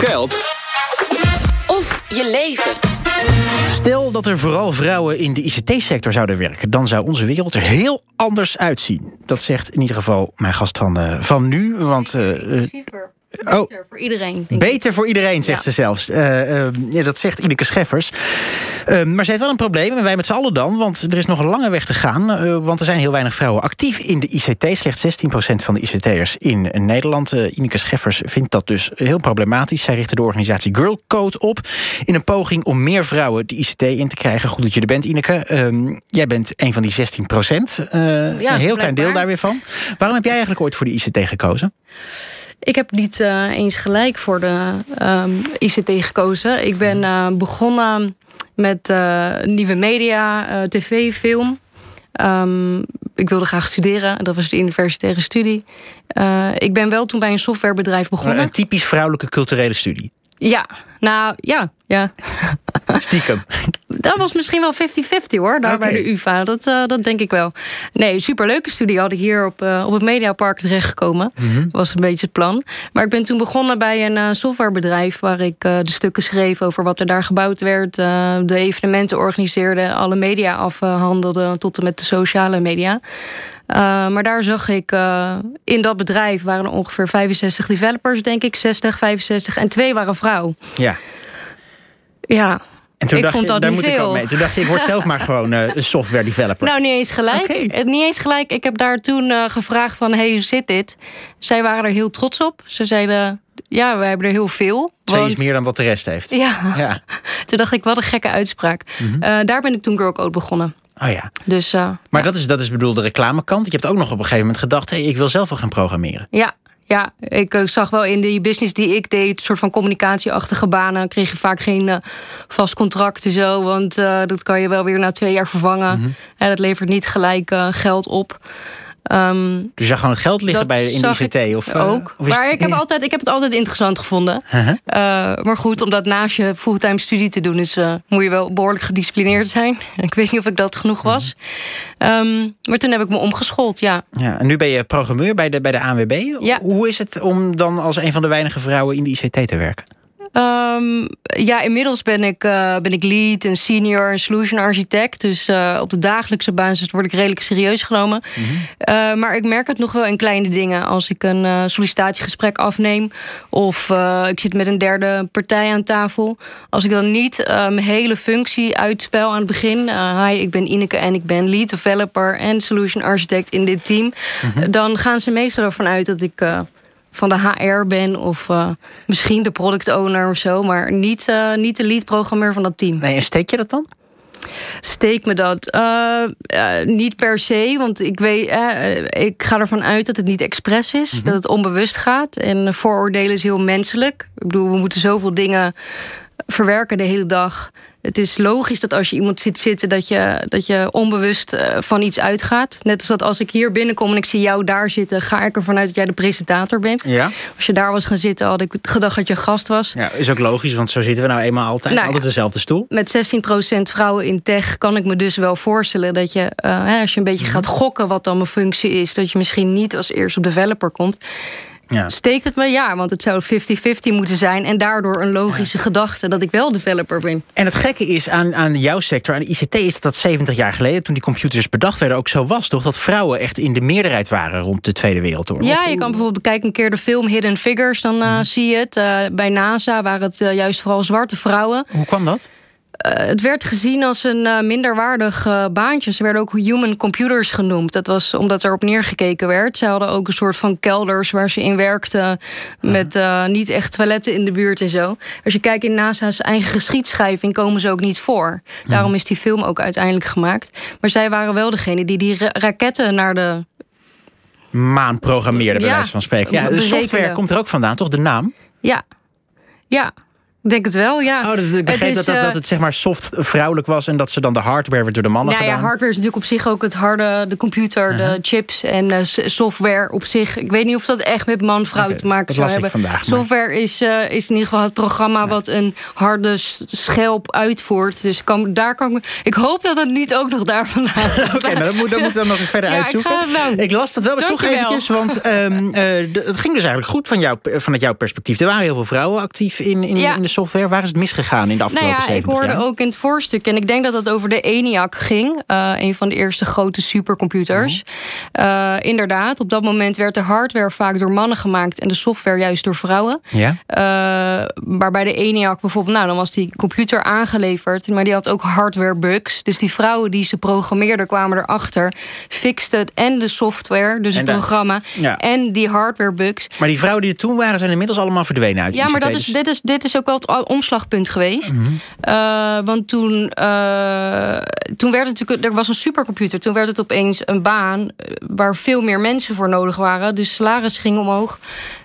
geld of je leven. Stel dat er vooral vrouwen in de ICT-sector zouden werken, dan zou onze wereld er heel anders uitzien. Dat zegt in ieder geval mijn gast van, uh, van nu. Want, uh. Beter voor iedereen. Beter voor iedereen, zegt ze zelfs. Uh, uh, ja, dat zegt Ineke Scheffers. Uh, maar ze heeft wel een probleem, en wij met z'n allen dan. Want er is nog een lange weg te gaan. want er zijn heel weinig vrouwen actief in de ICT. Slechts 16% van de ICT'ers in Nederland. Ineke Scheffers vindt dat dus heel problematisch. Zij richtte de organisatie Girl Code op. In een poging om meer vrouwen de ICT in te krijgen. Goed dat je er bent, Ineke. Ehm, jij bent een van die 16%. Ja, een heel klein deel daar weer van. Waarom heb jij eigenlijk ooit voor de ICT gekozen? Ik heb niet uh, eens gelijk voor de um, ICT gekozen. Ik ben uh, begonnen met uh, nieuwe media, tv, film. Um, ik wilde graag studeren. Dat was de universitaire studie. ik ben wel toen bij een softwarebedrijf begonnen. Een typisch vrouwelijke culturele studie. Ja, nou ja, ja. Stiekem. Dat was misschien wel 50-50 hoor, daar okay. bij de UvA. Dat, uh, dat denk ik wel. Nee, superleuke studie had ik hier op, uh, op het Mediapark terechtgekomen. Mm -hmm. Was een beetje het plan. Maar ik ben toen begonnen bij een uh, softwarebedrijf... waar ik de stukken schreef over wat er daar gebouwd werd. de evenementen organiseerde, alle media afhandelde... tot en met de sociale media. Uh, maar daar zag ik uh, in dat bedrijf waren er ongeveer 65 developers, denk ik, 60, 65 en twee waren vrouw. Ja. Ja. En toen ik dacht vond je, dat daar niet moet veel. ik ook mee. Toen dacht je, ik word zelf maar gewoon uh, software developer. Nou, niet eens gelijk. Okay. Niet eens gelijk. Ik heb daar toen uh, gevraagd van, hey, hoe zit dit? Zij waren er heel trots op. Ze zeiden, ja, we hebben er heel veel. Twee want... is meer dan wat de rest heeft. Ja. ja. toen dacht ik, wat een gekke uitspraak. Mm -hmm. uh, daar ben ik toen Girl Code begonnen. Oh ja. Dus, maar dat is, dat is bedoel de reclamekant. Je hebt ook nog op een gegeven moment gedacht... Hey, ik wil zelf wel gaan programmeren. Ja, ja, ik uh, zag wel in die business die ik deed, een soort van communicatieachtige banen, kreeg je vaak geen uh, vast contract en zo, want uh, dat kan je wel weer na twee jaar vervangen. Mhm. Mm -hmm. dat levert niet gelijk geld op. Um, dus je gewoon het geld liggen bij in de ICT? Of, ook. Of maar ik heb, altijd, ik heb het altijd interessant gevonden. Uh -huh. maar goed, om dat naast je fulltime studie te doen, is, moet je wel behoorlijk gedisciplineerd zijn. ik weet niet of ik dat genoeg was. -hmm. um, maar toen heb ik me omgeschoold, ja. ja. En nu ben je programmeur bij de, bij de ANWB. Ja. Hoe is het om dan als een van de weinige vrouwen in de ICT te werken? Um, ja, inmiddels ben ik, uh, ben ik lead en senior en solution architect. Dus uh, op de dagelijkse basis word ik redelijk serieus genomen. Mm -hmm. uh, maar ik merk het nog wel in kleine dingen. Als ik een sollicitatiegesprek afneem of ik zit met een derde partij aan tafel. Als ik dan niet mijn hele functie uitspel aan het begin. hi, ik ben Ineke en ik ben lead developer en solution architect in dit team. Mhm. -hmm. Dan gaan ze meestal ervan uit dat ik van de HR ben of uh, misschien de product owner of zo, maar niet, uh, niet de lead programmeur van dat team. Nee, en steek je dat dan? Steek me dat? Uh, niet per se, want ik, weet, ik ga ervan uit dat het niet expres is, Mhm. mm -hmm. dat het onbewust gaat. En vooroordelen is heel menselijk. Ik bedoel, we moeten zoveel dingen verwerken de hele dag. Het is logisch dat als je iemand ziet zitten, dat je, dat je onbewust uh, van iets uitgaat. Net als dat als ik hier binnenkom en ik zie jou daar zitten, ga ik ervan uit dat jij de presentator bent. Ja. Als je daar was gaan zitten, had ik gedacht dat je gast was. Ja, is ook logisch, want zo zitten we nou eenmaal altijd. Nou, altijd dezelfde stoel. Met 16% vrouwen in tech kan ik me dus wel voorstellen dat je, uh, als je een beetje Mhm. gaat gokken wat dan mijn functie is, dat je misschien niet als eerste developer komt. Ja. Steekt het me? Ja, want het zou 50-50 moeten zijn. En daardoor een logische ja. gedachte dat ik wel developer ben. En het gekke is aan, aan jouw sector, aan de ICT, is dat dat 70 jaar geleden, toen die computers bedacht werden, ook zo was, toch? Dat vrouwen echt in de meerderheid waren rond de Tweede Wereldoorlog. Ja, je kan bijvoorbeeld bekijken een keer de film Hidden Figures, dan uh, Mhm. zie je het. Uh, bij NASA waren het uh, juist vooral zwarte vrouwen. Hoe kwam dat? Uh, het werd gezien als een uh, minderwaardig uh, baantje. Ze werden ook human computers genoemd. Dat was omdat er op neergekeken werd. Ze hadden ook een soort van kelders waar ze in werkten. Met uh, niet echt toiletten in de buurt en zo. Als je kijkt in NASA's eigen geschiedschrijving komen ze ook niet voor. Daarom is die film ook uiteindelijk gemaakt. Maar zij waren wel degene die die ra raketten naar de maan programmeerde, bij Ja, wijze van spreken. Ja, de software komt er ook vandaan, toch? De naam? Ja, ja. Ik denk het wel, ja. Oh, dus ik begreep dat, dat, dat, het zeg maar soft vrouwelijk was... en dat ze dan de hardware werd door de mannen nou, gedaan. Ja, hardware is natuurlijk op zich ook het harde... de computer, de chips en software op zich. Ik weet niet of dat echt met man-vrouw te maken zou hebben. Vandaag, software is, uh, is in ieder geval het programma... wat een harde schelp uitvoert. Dus kan, daar kan ik... Ik hoop dat het niet ook nog daar vandaan Oké, okay, nou, dat, moet, dat moeten we nog eens verder ja, uitzoeken. Ik, las dat wel, maar toch eventjes... want um, uh, het ging dus eigenlijk goed van jou, vanuit jouw perspectief. Er waren heel veel vrouwen actief in, in, ja. in de software. Waar is het misgegaan in de afgelopen nou ja, Ik hoorde jaar? ook in het voorstuk, en ik denk dat het over de ENIAC ging. Uh, een van de eerste grote supercomputers. Mhm. Uh, inderdaad, op dat moment werd de hardware vaak door mannen gemaakt... en de software juist door vrouwen. Ja. Uh, maar bij de ENIAC bijvoorbeeld, nou, dan was die computer aangeleverd... maar die had ook hardware bugs. Dus die vrouwen die ze programmeerden kwamen erachter... fixten het en de software, dus En het programma... Ja. en die hardware bugs. Maar die vrouwen die er toen waren, zijn inmiddels allemaal verdwenen uit Ja, maar dat is, dit, is, dit is ook wel omslagpunt geweest. Mhm. Uh, want toen, uh, toen werd het natuurlijk, er was een supercomputer. Toen werd het opeens een baan uh, waar veel meer mensen voor nodig waren. Dus salaris ging omhoog.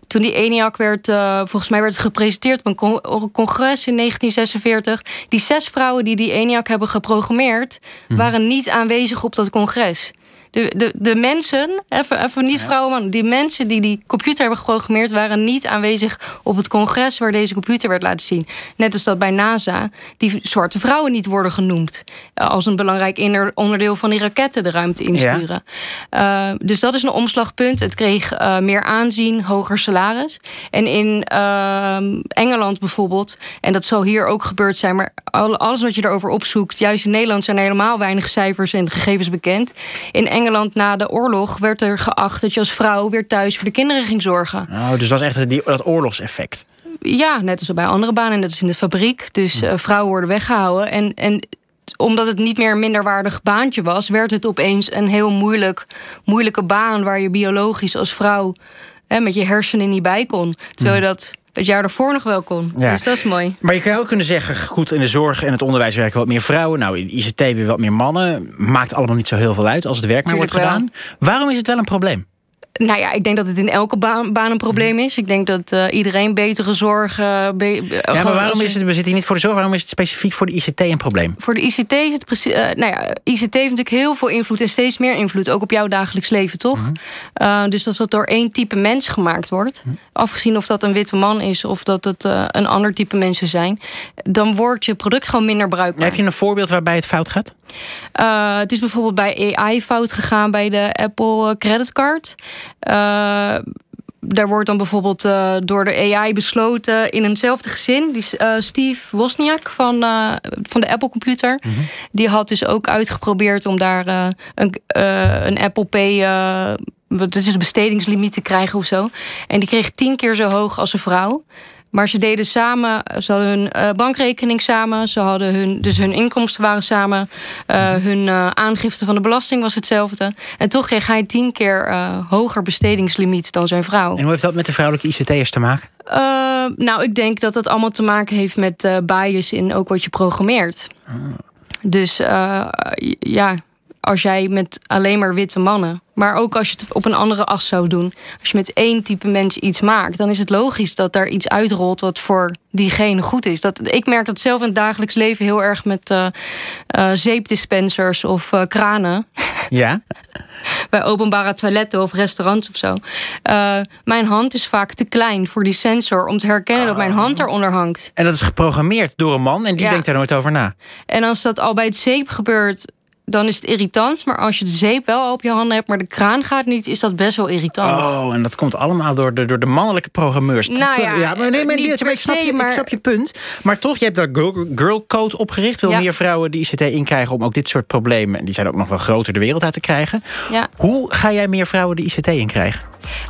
Toen die ENIAC werd, uh, volgens mij werd het gepresenteerd op een con congres in 1946. Die zes vrouwen die die ENIAC hebben geprogrammeerd, Mhm. waren niet aanwezig op dat congres. De, de, de mensen, even, even niet vrouwen, man, die mensen die die computer hebben geprogrammeerd, waren niet aanwezig op het congres waar deze computer werd laten zien. Net als dat bij NASA die zwarte vrouwen niet worden genoemd uh, als een belangrijk onderdeel van die raketten de ruimte insturen. Ja. Uh, dus dat is een omslagpunt. Het kreeg uh, meer aanzien, hoger salaris. En in Engeland bijvoorbeeld, en dat zal hier ook gebeurd zijn, maar alles wat je erover opzoekt, juist in Nederland zijn er helemaal weinig cijfers en gegevens bekend. In Engeland na de oorlog werd er geacht dat je als vrouw weer thuis voor de kinderen ging zorgen. Oh, dus dat was echt die, dat oorlogseffect. Ja, net als bij andere banen, net als in de fabriek. Dus uh, vrouwen worden weggehouden. En, en omdat het niet meer een minderwaardig baantje was, werd het opeens een heel moeilijk, moeilijke baan waar je biologisch als vrouw hè, met je hersenen niet bij kon. Terwijl je dat het jaar daarvoor nog wel kon. Ja. Dus dat is mooi. Maar je kan ook kunnen zeggen, goed, in de zorg en het onderwijs werken wat meer vrouwen. Nou, in ICT weer wat meer mannen. Maakt allemaal niet zo heel veel uit als het werk maar wordt gedaan. Wel. Waarom is het wel een probleem? Nou ja, ik denk dat het in elke baan, baan een probleem is. Ik denk dat uh, iedereen betere zorg. Uh, be, ja, maar waarom is het, we zitten hier niet voor de zorg, waarom is het specifiek voor de ICT een probleem? Voor de ICT is het precies. Uh, nou ja, ICT heeft natuurlijk heel veel invloed en steeds meer invloed, ook op jouw dagelijks leven, toch? -hmm. dus als dat door één type mens gemaakt wordt, -hmm. afgezien of dat een witte man is of dat het een ander type mensen zijn, dan wordt je product gewoon minder bruikbaar. Heb je een voorbeeld waarbij het fout gaat? het is bijvoorbeeld bij AI fout gegaan bij de Apple creditcard. Daar wordt dan bijvoorbeeld uh, door de AI besloten in eenzelfde gezin. Die, uh, Steve Wozniak van, uh, van de Apple Computer. Mm -hmm. Die had dus ook uitgeprobeerd om daar een, een Apple Pay. dat is een bestedingslimiet te krijgen of zo. En die kreeg tien keer zo hoog als een vrouw. Maar ze deden samen, ze hadden hun uh, bankrekening samen, ze hadden hun, dus hun inkomsten waren samen, uh, hun uh, aangifte van de belasting was hetzelfde. En toch kreeg hij tien keer hoger bestedingslimiet dan zijn vrouw. En hoe heeft dat met de vrouwelijke ICT'ers te maken? nou, ik denk dat dat allemaal te maken heeft met bias in ook wat je programmeert. Ah. Dus ja, als jij met alleen maar witte mannen. Maar ook als je het op een andere as zou doen. Als je met één type mens iets maakt, dan is het logisch dat daar iets uitrolt wat voor diegene goed is. Dat, ik merk dat zelf in het dagelijks leven heel erg met uh, uh, zeepdispensers of uh, kranen. Ja. Bij openbare toiletten of restaurants of zo. Mijn hand is vaak te klein voor die sensor om te herkennen oh. dat mijn hand eronder hangt. En dat is geprogrammeerd door een man en die ja. denkt daar nooit over na. En als dat al bij het zeep gebeurt, dan is het irritant. Maar als je de zeep wel op je handen hebt, maar de kraan gaat niet, is dat best wel irritant. Oh, en dat komt allemaal door de, door de mannelijke programmeurs. Nou ja, ja maar nee, maar, niet ik, snap je, maar... ik snap je punt. Maar toch, je hebt daar Girl, girl Code opgericht. Wil ja. meer vrouwen de ICT inkrijgen om ook dit soort problemen, en die zijn ook nog wel groter, de wereld uit te krijgen. Ja. Hoe ga jij meer vrouwen de ICT inkrijgen?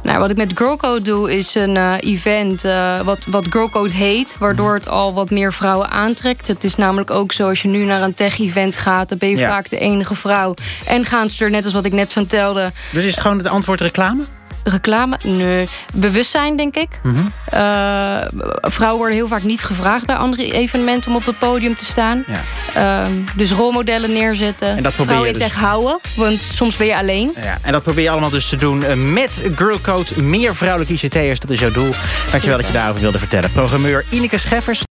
Nou, wat ik met Girlcode doe, is een uh, event uh, wat, wat Girlcode heet, waardoor het al wat meer vrouwen aantrekt. Het is namelijk ook zo, als je nu naar een tech-event gaat, dan ben je ja. vaak de enige vrouw. En gaan ze er, net als wat ik net vertelde. Dus is het gewoon het antwoord reclame? Reclame? Nee. Bewustzijn, denk ik. Mm -hmm. uh, vrouwen worden heel vaak niet gevraagd bij andere evenementen om op het podium te staan. Ja. Uh, dus rolmodellen neerzetten. En dat probeer vrouwen je tech houden, want soms ben je alleen. Ja, en dat probeer je allemaal dus te doen met Girlcode. Meer vrouwelijke ICT'ers, dat is jouw doel. Dankjewel Super. dat je daarover wilde vertellen. Programmeur Ineke Scheffers.